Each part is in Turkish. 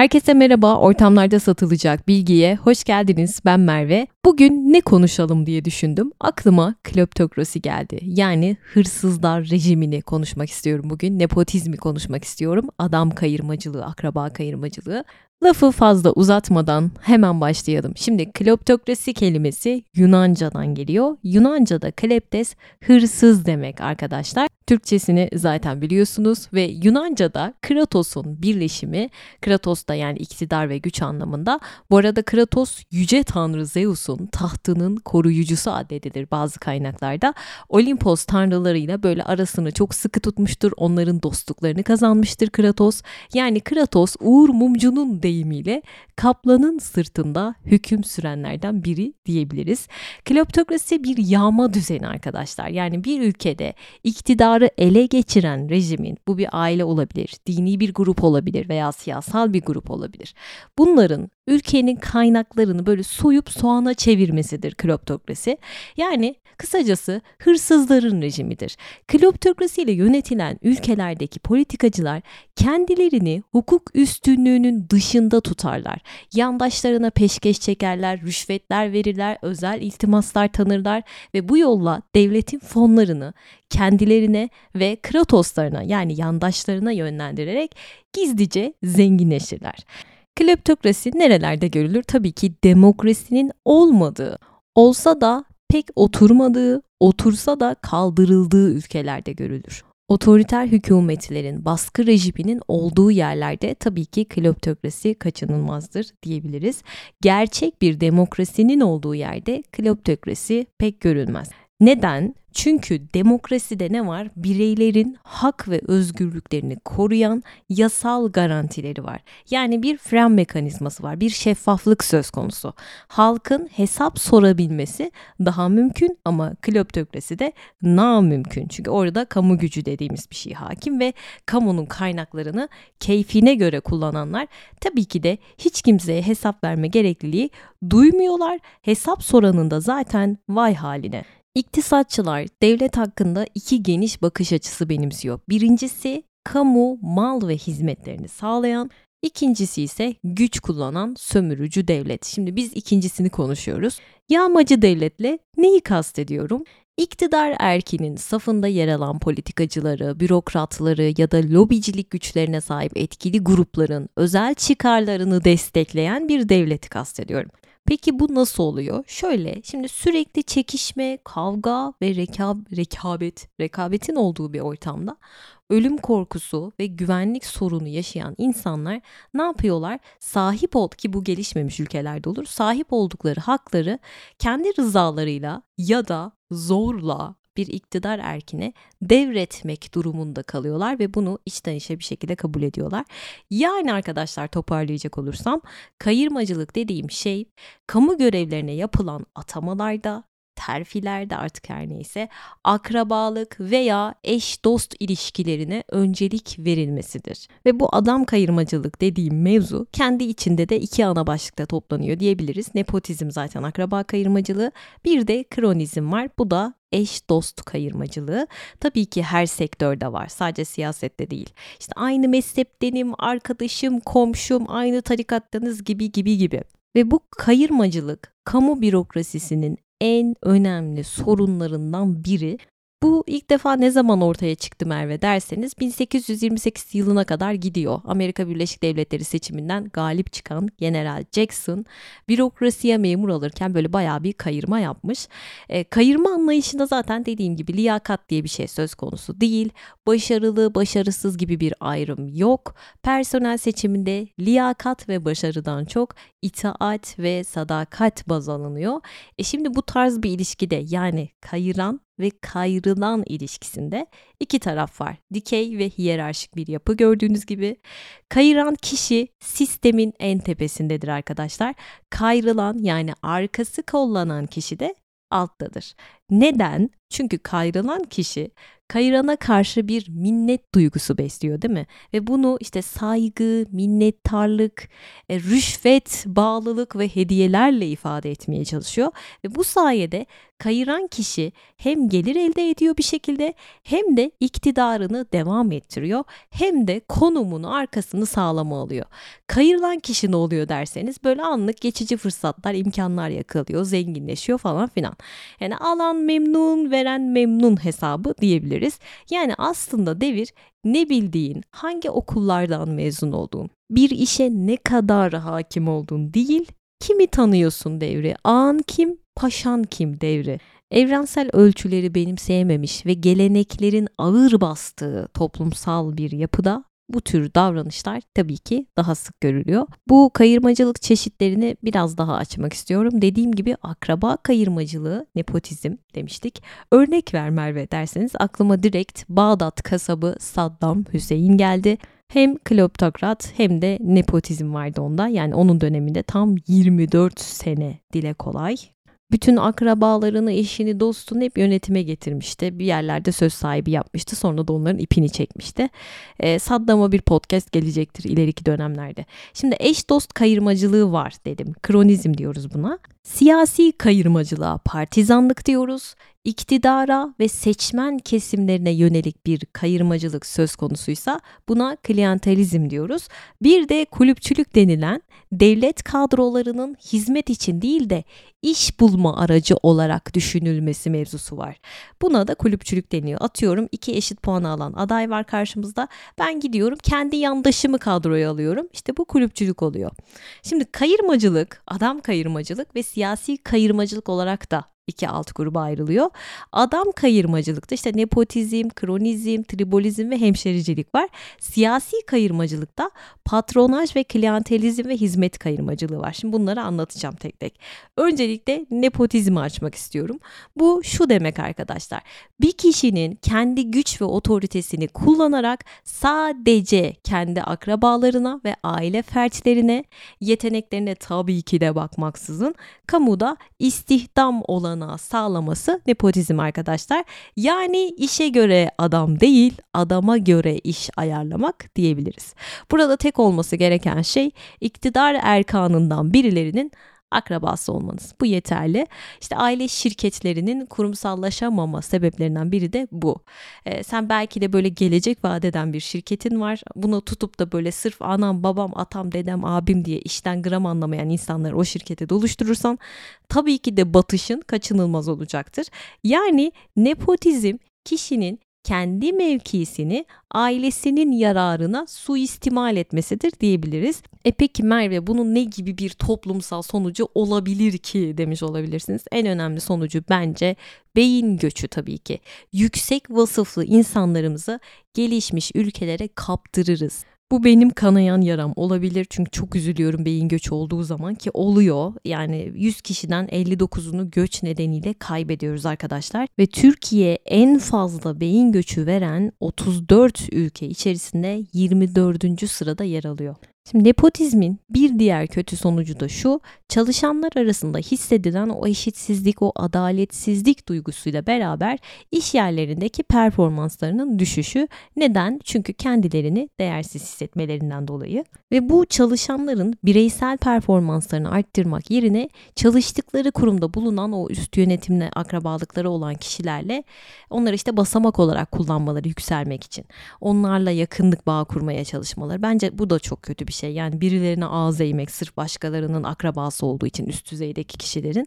Herkese merhaba, ortamlarda satılacak bilgiye hoş geldiniz. Ben Merve. Bugün ne konuşalım diye düşündüm. Aklıma kleptokrasi geldi. Yani hırsızlar rejimini konuşmak istiyorum bugün. Nepotizmi konuşmak istiyorum. Adam kayırmacılığı, akraba kayırmacılığı. Lafı fazla uzatmadan hemen başlayalım. Şimdi kleptokrasi kelimesi Yunanca'dan geliyor. Yunanca'da kleptes hırsız demek arkadaşlar. Türkçesini zaten biliyorsunuz ve Yunanca'da Kratos'un birleşimi, Kratos da yani iktidar ve güç anlamında. Bu arada Kratos yüce tanrı Zeus'un tahtının koruyucusu addedilir bazı kaynaklarda. Olimpos tanrılarıyla böyle arasını çok sıkı tutmuştur. Onların dostluklarını kazanmıştır Kratos. Yani Kratos Uğur Mumcu'nun deyimiyle kaplanın sırtında hüküm sürenlerden biri diyebiliriz. Kleptokrasi bir yağma düzeni arkadaşlar. Yani bir ülkede iktidarı ele geçiren rejimin bu bir aile olabilir, dini bir grup olabilir veya siyasal bir grup olabilir. Bunların ülkenin kaynaklarını böyle soyup soğana çevirmesidir kleptokrasi. Yani kısacası hırsızların rejimidir. Kleptokrasi ile yönetilen ülkelerdeki politikacılar kendilerini hukuk üstünlüğünün dışında tutarlar. Yandaşlarına peşkeş çekerler, rüşvetler verirler, özel iltimaslar tanırlar ve bu yolla devletin fonlarını kendilerine ve kratoslarına yani yandaşlarına yönlendirerek gizlice zenginleşirler. Kleptokrasi nerelerde görülür? Tabii ki demokrasinin olmadığı, olsa da pek oturmadığı, otursa da kaldırıldığı ülkelerde görülür. Otoriter hükümetlerin baskı rejiminin olduğu yerlerde tabii ki kleptokrasi kaçınılmazdır diyebiliriz. Gerçek bir demokrasinin olduğu yerde kleptokrasi pek görülmez. Neden? Çünkü demokraside ne var? Bireylerin hak ve özgürlüklerini koruyan yasal garantileri var. Yani bir fren mekanizması var, bir şeffaflık söz konusu. Halkın hesap sorabilmesi daha mümkün ama kleptokraside namümkün. Çünkü orada kamu gücü dediğimiz bir şey hakim ve kamunun kaynaklarını keyfine göre kullananlar tabii ki de hiç kimseye hesap verme gerekliliği duymuyorlar. Hesap soranın da zaten vay haline. İktisatçılar devlet hakkında iki geniş bakış açısı benimsiyor. Birincisi kamu, mal ve hizmetlerini sağlayan, ikincisi ise güç kullanan sömürücü devlet. Şimdi biz ikincisini konuşuyoruz. Yağmacı devletle neyi kastediyorum? İktidar erkinin safında yer alan politikacıları, bürokratları ya da lobicilik güçlerine sahip etkili grupların özel çıkarlarını destekleyen bir devleti kastediyorum. Peki bu nasıl oluyor? Şöyle şimdi sürekli çekişme, kavga ve rekab rekabet, rekabetin olduğu bir ortamda ölüm korkusu ve güvenlik sorunu yaşayan insanlar ne yapıyorlar? Sahip ol ki bu gelişmemiş ülkelerde olur. Sahip oldukları hakları kendi rızalarıyla ya da zorla bir iktidar erkine devretmek durumunda kalıyorlar ve bunu içten içe bir şekilde kabul ediyorlar. Yani arkadaşlar toparlayacak olursam kayırmacılık dediğim şey kamu görevlerine yapılan atamalarda terfilerde artık her neyse akrabalık veya eş dost ilişkilerine öncelik verilmesidir. Ve bu adam kayırmacılık dediğim mevzu kendi içinde de iki ana başlıkta toplanıyor diyebiliriz. Nepotizm zaten akraba kayırmacılığı bir de kronizm var. Bu da eş dost kayırmacılığı tabii ki her sektörde var. Sadece siyasette değil. İşte aynı mezheptenim, arkadaşım, komşum, aynı tarikattanız gibi gibi gibi. Ve bu kayırmacılık kamu bürokrasisinin en önemli sorunlarından biri. Bu ilk defa ne zaman ortaya çıktı Merve derseniz 1828 yılına kadar gidiyor. Amerika Birleşik Devletleri seçiminden galip çıkan General Jackson bürokrasiye memur alırken böyle bayağı bir kayırma yapmış. E, kayırma anlayışında zaten dediğim gibi liyakat diye bir şey söz konusu değil. Başarılı, başarısız gibi bir ayrım yok. Personel seçiminde liyakat ve başarıdan çok itaat ve sadakat baz alınıyor. E şimdi bu tarz bir ilişkide yani kayıran ve kayrılan ilişkisinde iki taraf var. Dikey ve hiyerarşik bir yapı gördüğünüz gibi. Kayıran kişi sistemin en tepesindedir arkadaşlar. Kayrılan yani arkası kollanan kişi de alttadır. Neden? Çünkü kayrılan kişi kayırana karşı bir minnet duygusu besliyor değil mi? Ve bunu işte saygı, minnettarlık, e, rüşvet, bağlılık ve hediyelerle ifade etmeye çalışıyor. Ve bu sayede kayıran kişi hem gelir elde ediyor bir şekilde hem de iktidarını devam ettiriyor hem de konumunu arkasını sağlama alıyor. Kayırılan kişi ne oluyor derseniz böyle anlık geçici fırsatlar, imkanlar yakalıyor, zenginleşiyor falan filan. Yani alan memnun, veren memnun hesabı diyebiliriz. Yani aslında devir ne bildiğin, hangi okullardan mezun olduğun, bir işe ne kadar hakim olduğun değil, kimi tanıyorsun devri, an kim, paşan kim devri. Evrensel ölçüleri benimseyememiş ve geleneklerin ağır bastığı toplumsal bir yapıda bu tür davranışlar tabii ki daha sık görülüyor. Bu kayırmacılık çeşitlerini biraz daha açmak istiyorum. Dediğim gibi akraba kayırmacılığı, nepotizm demiştik. Örnek ver Merve derseniz aklıma direkt Bağdat kasabı Saddam Hüseyin geldi. Hem kleptokrat hem de nepotizm vardı onda. Yani onun döneminde tam 24 sene dile kolay bütün akrabalarını, eşini, dostunu hep yönetime getirmişti. Bir yerlerde söz sahibi yapmıştı. Sonra da onların ipini çekmişti. E, Saddam'a bir podcast gelecektir ileriki dönemlerde. Şimdi eş dost kayırmacılığı var dedim. Kronizm diyoruz buna. Siyasi kayırmacılığa partizanlık diyoruz. İktidara ve seçmen kesimlerine yönelik bir kayırmacılık söz konusuysa buna klientelizm diyoruz. Bir de kulüpçülük denilen devlet kadrolarının hizmet için değil de iş bulma aracı olarak düşünülmesi mevzusu var. Buna da kulüpçülük deniyor. Atıyorum iki eşit puan alan aday var karşımızda. Ben gidiyorum kendi yandaşımı kadroya alıyorum. İşte bu kulüpçülük oluyor. Şimdi kayırmacılık, adam kayırmacılık ve siyasi kayırmacılık olarak da iki alt gruba ayrılıyor. Adam kayırmacılıkta işte nepotizm, kronizm, tribolizm ve hemşericilik var. Siyasi kayırmacılıkta patronaj ve klientelizm ve hizmet kayırmacılığı var. Şimdi bunları anlatacağım tek tek. Öncelikle nepotizmi açmak istiyorum. Bu şu demek arkadaşlar. Bir kişinin kendi güç ve otoritesini kullanarak sadece kendi akrabalarına ve aile fertlerine yeteneklerine tabii ki de bakmaksızın kamuda istihdam olan olanağı sağlaması nepotizm arkadaşlar. Yani işe göre adam değil, adama göre iş ayarlamak diyebiliriz. Burada tek olması gereken şey iktidar erkanından birilerinin akrabası olmanız. Bu yeterli. İşte aile şirketlerinin kurumsallaşamama sebeplerinden biri de bu. Ee, sen belki de böyle gelecek vadeden bir şirketin var. Bunu tutup da böyle sırf anam, babam, atam, dedem, abim diye işten gram anlamayan insanları o şirkete doluşturursan tabii ki de batışın kaçınılmaz olacaktır. Yani nepotizm kişinin kendi mevkisini ailesinin yararına suistimal etmesidir diyebiliriz. E peki Merve bunun ne gibi bir toplumsal sonucu olabilir ki demiş olabilirsiniz. En önemli sonucu bence beyin göçü tabii ki. Yüksek vasıflı insanlarımızı gelişmiş ülkelere kaptırırız. Bu benim kanayan yaram olabilir çünkü çok üzülüyorum beyin göç olduğu zaman ki oluyor. Yani 100 kişiden 59'unu göç nedeniyle kaybediyoruz arkadaşlar. Ve Türkiye en fazla beyin göçü veren 34 ülke içerisinde 24. sırada yer alıyor. Şimdi nepotizmin bir diğer kötü sonucu da şu, çalışanlar arasında hissedilen o eşitsizlik, o adaletsizlik duygusuyla beraber iş yerlerindeki performanslarının düşüşü. Neden? Çünkü kendilerini değersiz hissetmelerinden dolayı. Ve bu çalışanların bireysel performanslarını arttırmak yerine çalıştıkları kurumda bulunan o üst yönetimle akrabalıkları olan kişilerle onları işte basamak olarak kullanmaları yükselmek için. Onlarla yakınlık bağ kurmaya çalışmaları. Bence bu da çok kötü bir şey. Yani birilerine ağız eğmek sırf başkalarının akrabası olduğu için üst düzeydeki kişilerin.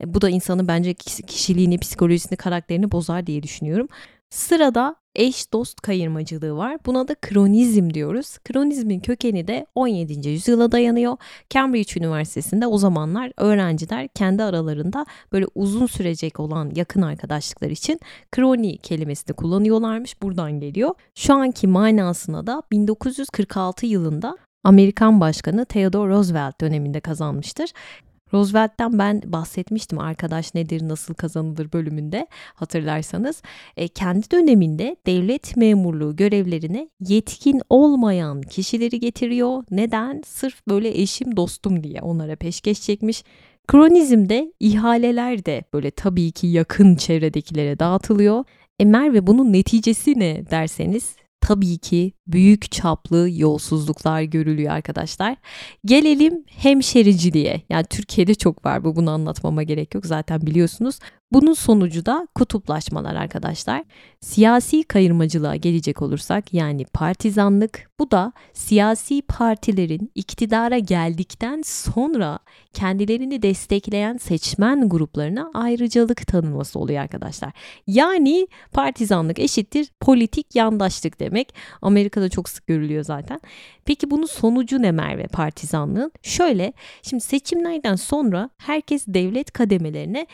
E, bu da insanın bence kişiliğini, psikolojisini, karakterini bozar diye düşünüyorum. Sırada eş dost kayırmacılığı var. Buna da kronizm diyoruz. Kronizmin kökeni de 17. yüzyıla dayanıyor. Cambridge Üniversitesi'nde o zamanlar öğrenciler kendi aralarında böyle uzun sürecek olan yakın arkadaşlıklar için kroni kelimesini kullanıyorlarmış. Buradan geliyor. Şu anki manasına da 1946 yılında Amerikan Başkanı Theodore Roosevelt döneminde kazanmıştır. Roosevelt'ten ben bahsetmiştim arkadaş nedir nasıl kazanılır bölümünde hatırlarsanız. E, kendi döneminde devlet memurluğu görevlerine yetkin olmayan kişileri getiriyor. Neden? Sırf böyle eşim dostum diye onlara peşkeş çekmiş Kronizmde ihaleler de böyle tabii ki yakın çevredekilere dağıtılıyor. E Merve bunun neticesi ne derseniz tabii ki büyük çaplı yolsuzluklar görülüyor arkadaşlar. Gelelim hemşericiliğe. Yani Türkiye'de çok var bu bunu anlatmama gerek yok zaten biliyorsunuz. Bunun sonucu da kutuplaşmalar arkadaşlar. Siyasi kayırmacılığa gelecek olursak yani partizanlık bu da siyasi partilerin iktidara geldikten sonra kendilerini destekleyen seçmen gruplarına ayrıcalık tanınması oluyor arkadaşlar. Yani partizanlık eşittir politik yandaşlık demek. Amerika'da çok sık görülüyor zaten. Peki bunun sonucu ne Merve partizanlığın? Şöyle şimdi seçimlerden sonra herkes devlet kademelerine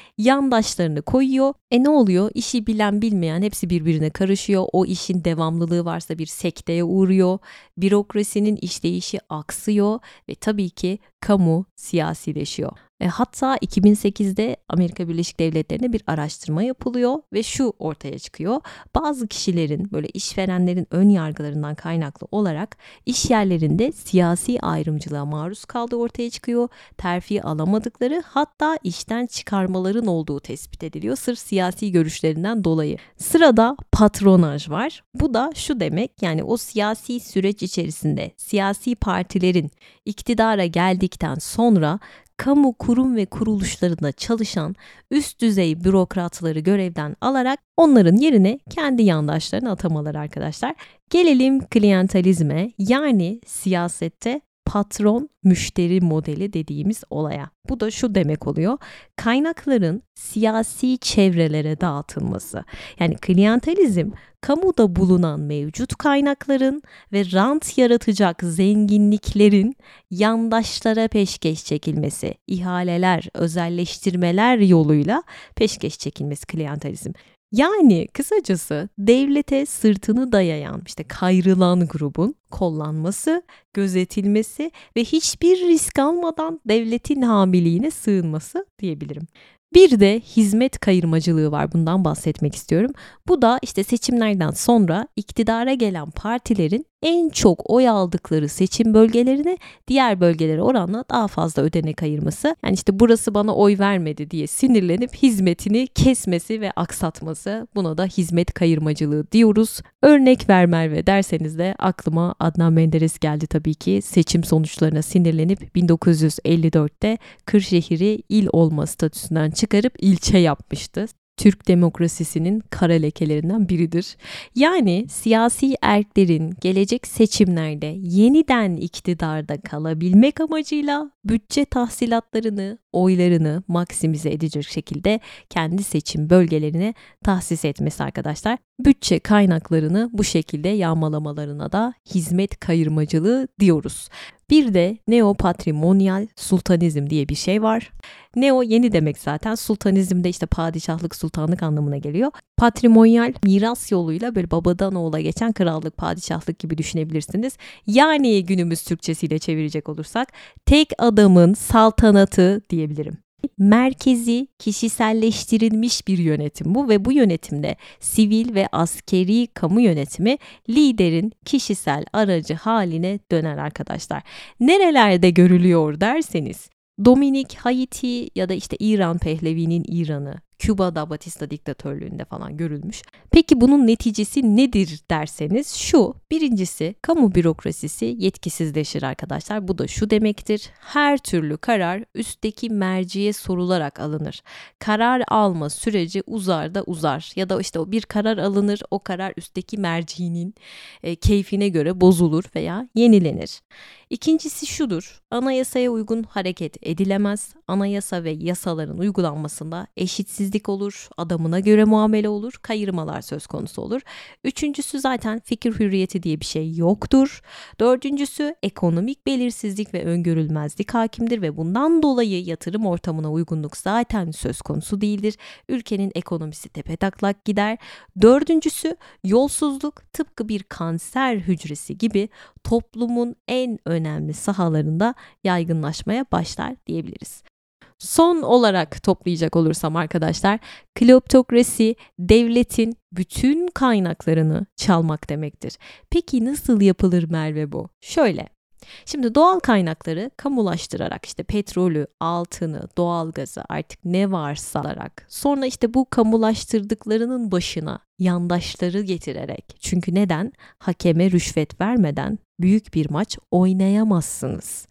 yandaşlarını koyuyor. E ne oluyor? İşi bilen bilmeyen hepsi birbirine karışıyor. O işin devamlılığı varsa bir sekteye uğruyor. Bürokrasinin işleyişi aksıyor ve tabii ki kamu siyasileşiyor. E, hatta 2008'de Amerika Birleşik Devletleri'nde bir araştırma yapılıyor ve şu ortaya çıkıyor. Bazı kişilerin böyle işverenlerin ön yargılarından kaynaklı olarak iş yerlerinde siyasi ayrımcılığa maruz kaldığı ortaya çıkıyor. Terfi alamadıkları hatta işten çıkarmaların olduğu tespit ediliyor sırf siyasi görüşlerinden dolayı. Sırada patronaj var. Bu da şu demek yani o siyasi süreç içerisinde siyasi partilerin iktidara geldikten sonra kamu kurum ve kuruluşlarında çalışan üst düzey bürokratları görevden alarak onların yerine kendi yandaşlarını atamalar arkadaşlar. Gelelim klientelizme yani siyasette patron müşteri modeli dediğimiz olaya. Bu da şu demek oluyor. Kaynakların siyasi çevrelere dağıtılması. Yani klientelizm kamuda bulunan mevcut kaynakların ve rant yaratacak zenginliklerin yandaşlara peşkeş çekilmesi, ihaleler, özelleştirmeler yoluyla peşkeş çekilmesi klientelizm. Yani kısacası devlete sırtını dayayan işte kayrılan grubun kollanması, gözetilmesi ve hiçbir risk almadan devletin habiliğine sığınması diyebilirim. Bir de hizmet kayırmacılığı var. Bundan bahsetmek istiyorum. Bu da işte seçimlerden sonra iktidara gelen partilerin en çok oy aldıkları seçim bölgelerine diğer bölgelere oranla daha fazla ödenek ayırması. Yani işte burası bana oy vermedi diye sinirlenip hizmetini kesmesi ve aksatması. Buna da hizmet kayırmacılığı diyoruz. Örnek ver Merve derseniz de aklıma Adnan Menderes geldi tabii ki. Seçim sonuçlarına sinirlenip 1954'te Kırşehir'i il olma statüsünden çıkarıp ilçe yapmıştı. Türk demokrasisinin kara lekelerinden biridir. Yani siyasi erklerin gelecek seçimlerde yeniden iktidarda kalabilmek amacıyla bütçe tahsilatlarını, oylarını maksimize edecek şekilde kendi seçim bölgelerine tahsis etmesi arkadaşlar. Bütçe kaynaklarını bu şekilde yağmalamalarına da hizmet kayırmacılığı diyoruz. Bir de neopatrimonyal sultanizm diye bir şey var. Neo yeni demek zaten. Sultanizm de işte padişahlık, sultanlık anlamına geliyor. Patrimonyal miras yoluyla böyle babadan oğula geçen krallık, padişahlık gibi düşünebilirsiniz. Yani günümüz Türkçesiyle çevirecek olursak tek adamın saltanatı diyebilirim merkezi kişiselleştirilmiş bir yönetim bu ve bu yönetimde sivil ve askeri kamu yönetimi liderin kişisel aracı haline döner arkadaşlar. Nerelerde görülüyor derseniz Dominik Haiti ya da işte İran Pehlevi'nin İran'ı, Küba'da Batista diktatörlüğünde falan görülmüş. Peki bunun neticesi nedir derseniz şu. Birincisi kamu bürokrasisi yetkisizleşir arkadaşlar. Bu da şu demektir. Her türlü karar üstteki merciye sorularak alınır. Karar alma süreci uzar da uzar. Ya da işte o bir karar alınır o karar üstteki mercinin e, keyfine göre bozulur veya yenilenir. İkincisi şudur. Anayasaya uygun hareket edilemez. Anayasa ve yasaların uygulanmasında eşitsizlik olur, adamına göre muamele olur, kayırmalar söz konusu olur. Üçüncüsü zaten fikir hürriyeti diye bir şey yoktur. Dördüncüsü ekonomik belirsizlik ve öngörülmezlik hakimdir ve bundan dolayı yatırım ortamına uygunluk zaten söz konusu değildir. Ülkenin ekonomisi tepetaklak gider. Dördüncüsü yolsuzluk tıpkı bir kanser hücresi gibi toplumun en önemli sahalarında yaygınlaşmaya başlar diyebiliriz. Son olarak toplayacak olursam arkadaşlar, kleptokrasi devletin bütün kaynaklarını çalmak demektir. Peki nasıl yapılır Merve bu? Şöyle, Şimdi doğal kaynakları kamulaştırarak işte petrolü, altını, doğalgazı artık ne varsa alarak sonra işte bu kamulaştırdıklarının başına yandaşları getirerek çünkü neden hakeme rüşvet vermeden büyük bir maç oynayamazsınız.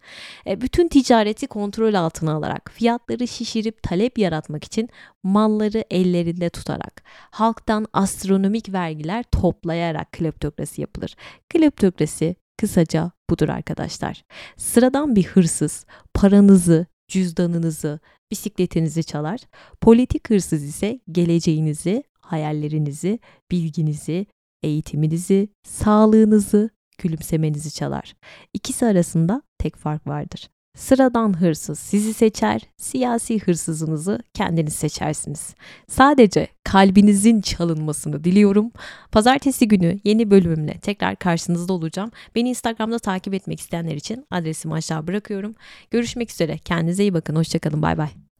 E, bütün ticareti kontrol altına alarak fiyatları şişirip talep yaratmak için malları ellerinde tutarak halktan astronomik vergiler toplayarak kleptokrasi yapılır. Kleptokrasi kısaca budur arkadaşlar. Sıradan bir hırsız paranızı, cüzdanınızı, bisikletinizi çalar. Politik hırsız ise geleceğinizi, hayallerinizi, bilginizi, eğitiminizi, sağlığınızı, gülümsemenizi çalar. İkisi arasında tek fark vardır. Sıradan hırsız sizi seçer, siyasi hırsızınızı kendiniz seçersiniz. Sadece kalbinizin çalınmasını diliyorum. Pazartesi günü yeni bölümümle tekrar karşınızda olacağım. Beni Instagram'da takip etmek isteyenler için adresimi aşağı bırakıyorum. Görüşmek üzere. Kendinize iyi bakın. Hoşçakalın. Bay bay.